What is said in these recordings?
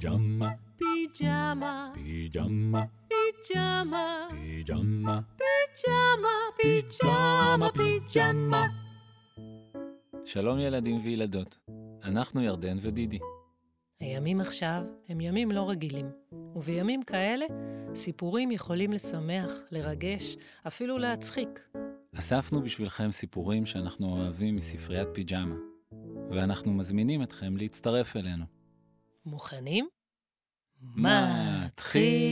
פיג'מה, פיג'מה, פיג'מה, פיג'מה, פיג'מה, פיג'מה, פיג'מה, פיג'מה. שלום ילדים וילדות, אנחנו ירדן ודידי. הימים עכשיו הם ימים לא רגילים, ובימים כאלה סיפורים יכולים לשמח, לרגש, אפילו להצחיק. אספנו בשבילכם סיפורים שאנחנו אוהבים מספריית פיג'מה, ואנחנו מזמינים אתכם להצטרף אלינו. מוכנים? מתחילים!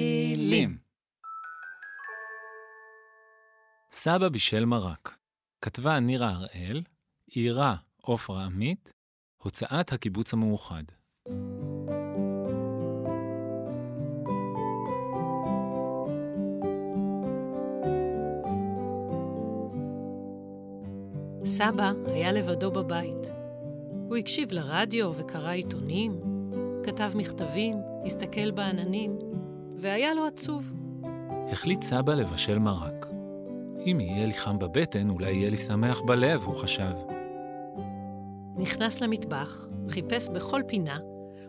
סבא בישל מרק. כתבה נירה הראל, עירה עופרה עמית, הוצאת הקיבוץ המאוחד. סבא היה לבדו בבית. הוא הקשיב לרדיו וקרא עיתונים, כתב מכתבים, הסתכל בעננים, והיה לו עצוב. החליט סבא לבשל מרק. אם יהיה לי חם בבטן, אולי יהיה לי שמח בלב, הוא חשב. נכנס למטבח, חיפש בכל פינה,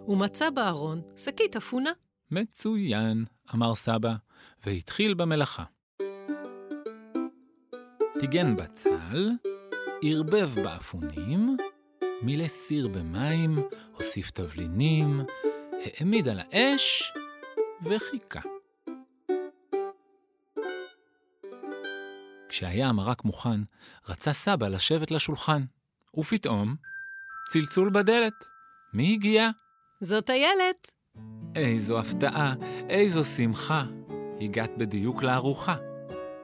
ומצא בארון שקית אפונה. מצוין, אמר סבא, והתחיל במלאכה. טיגן בצל, ערבב באפונים, מילא סיר במים, הוסיף תבלינים, העמיד על האש וחיכה. כשהיה המרק מוכן, רצה סבא לשבת לשולחן, ופתאום, צלצול בדלת. מי הגיע? זאת איילת. איזו הפתעה, איזו שמחה. הגעת בדיוק לארוחה.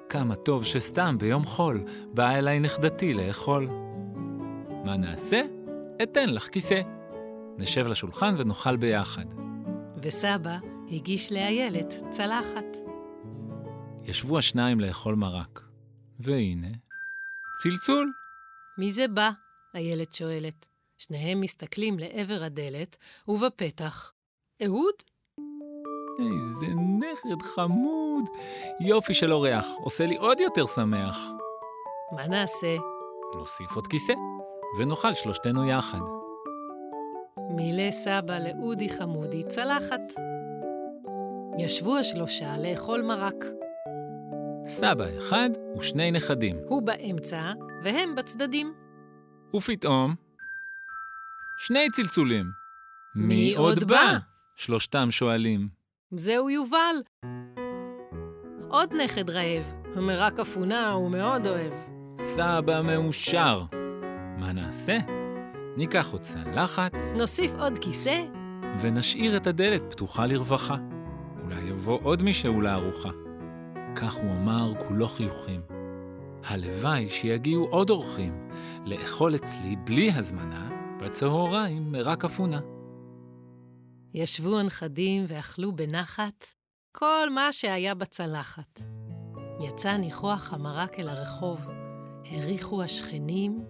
כמה טוב שסתם ביום חול באה אליי נכדתי לאכול. מה נעשה? אתן לך כיסא. נשב לשולחן ונאכל ביחד. וסבא הגיש לאיילת צלחת. ישבו השניים לאכול מרק. והנה, צלצול. מי זה בא? איילת שואלת. שניהם מסתכלים לעבר הדלת, ובפתח, אהוד? איזה נכד חמוד. יופי של אורח, עושה לי עוד יותר שמח. מה נעשה? נוסיף עוד כיסא, ונאכל שלושתנו יחד. מילא סבא לאודי חמודי צלחת. ישבו השלושה לאכול מרק. סבא אחד ושני נכדים. הוא באמצע, והם בצדדים. ופתאום, שני צלצולים. מי עוד בא? שלושתם שואלים. זהו יובל. עוד נכד רעב, המרק אפונה הוא מאוד אוהב. סבא מאושר. מה נעשה? ניקח עוד צלחת נוסיף עוד כיסא? ונשאיר את הדלת פתוחה לרווחה. אולי יבוא עוד מישהו לארוחה. כך הוא אמר כולו חיוכים. הלוואי שיגיעו עוד אורחים לאכול אצלי בלי הזמנה בצהריים מרק אפונה. ישבו הנכדים ואכלו בנחת כל מה שהיה בצלחת. יצא ניחוח המרק אל הרחוב, הריחו השכנים,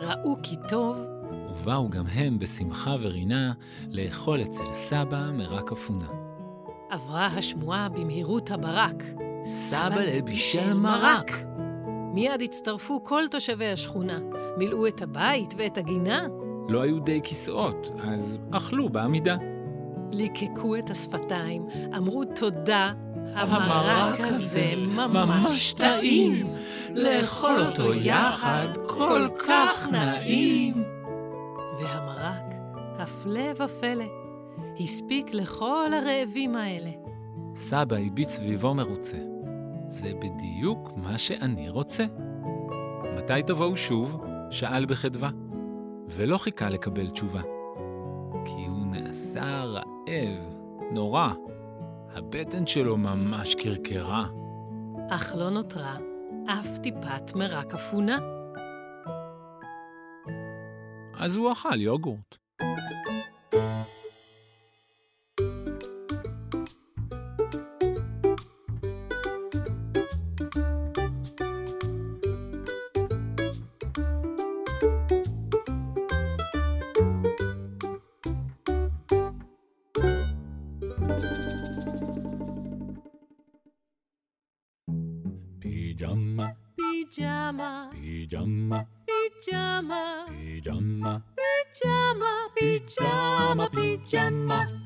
ראו כי טוב, ובאו גם הם בשמחה ורינה לאכול אצל סבא מרק אפונה. עברה השמועה במהירות הברק. סבא לבישל מרק. מיד הצטרפו כל תושבי השכונה, מילאו את הבית ואת הגינה, לא היו די כיסאות, אז אכלו בעמידה. ליקקו את השפתיים, אמרו תודה, המרק הזה ממש טעים, לאכול אותו יחד כל כך נעים. והמרק, הפלא ופלא, הספיק לכל הרעבים האלה. סבא הביט סביבו מרוצה. זה בדיוק מה שאני רוצה. מתי תבואו שוב? שאל בחדווה. ולא חיכה לקבל תשובה. כי הוא נעשה רעב, נורא. הבטן שלו ממש קרקרה. אך לא נותרה אף טיפת מרק אפונה. אז הוא אכל יוגורט. פיג'מה, פיג'מה, פיג'מה, פיג'מה, פיג'מה, פיג'מה, פיג'מה.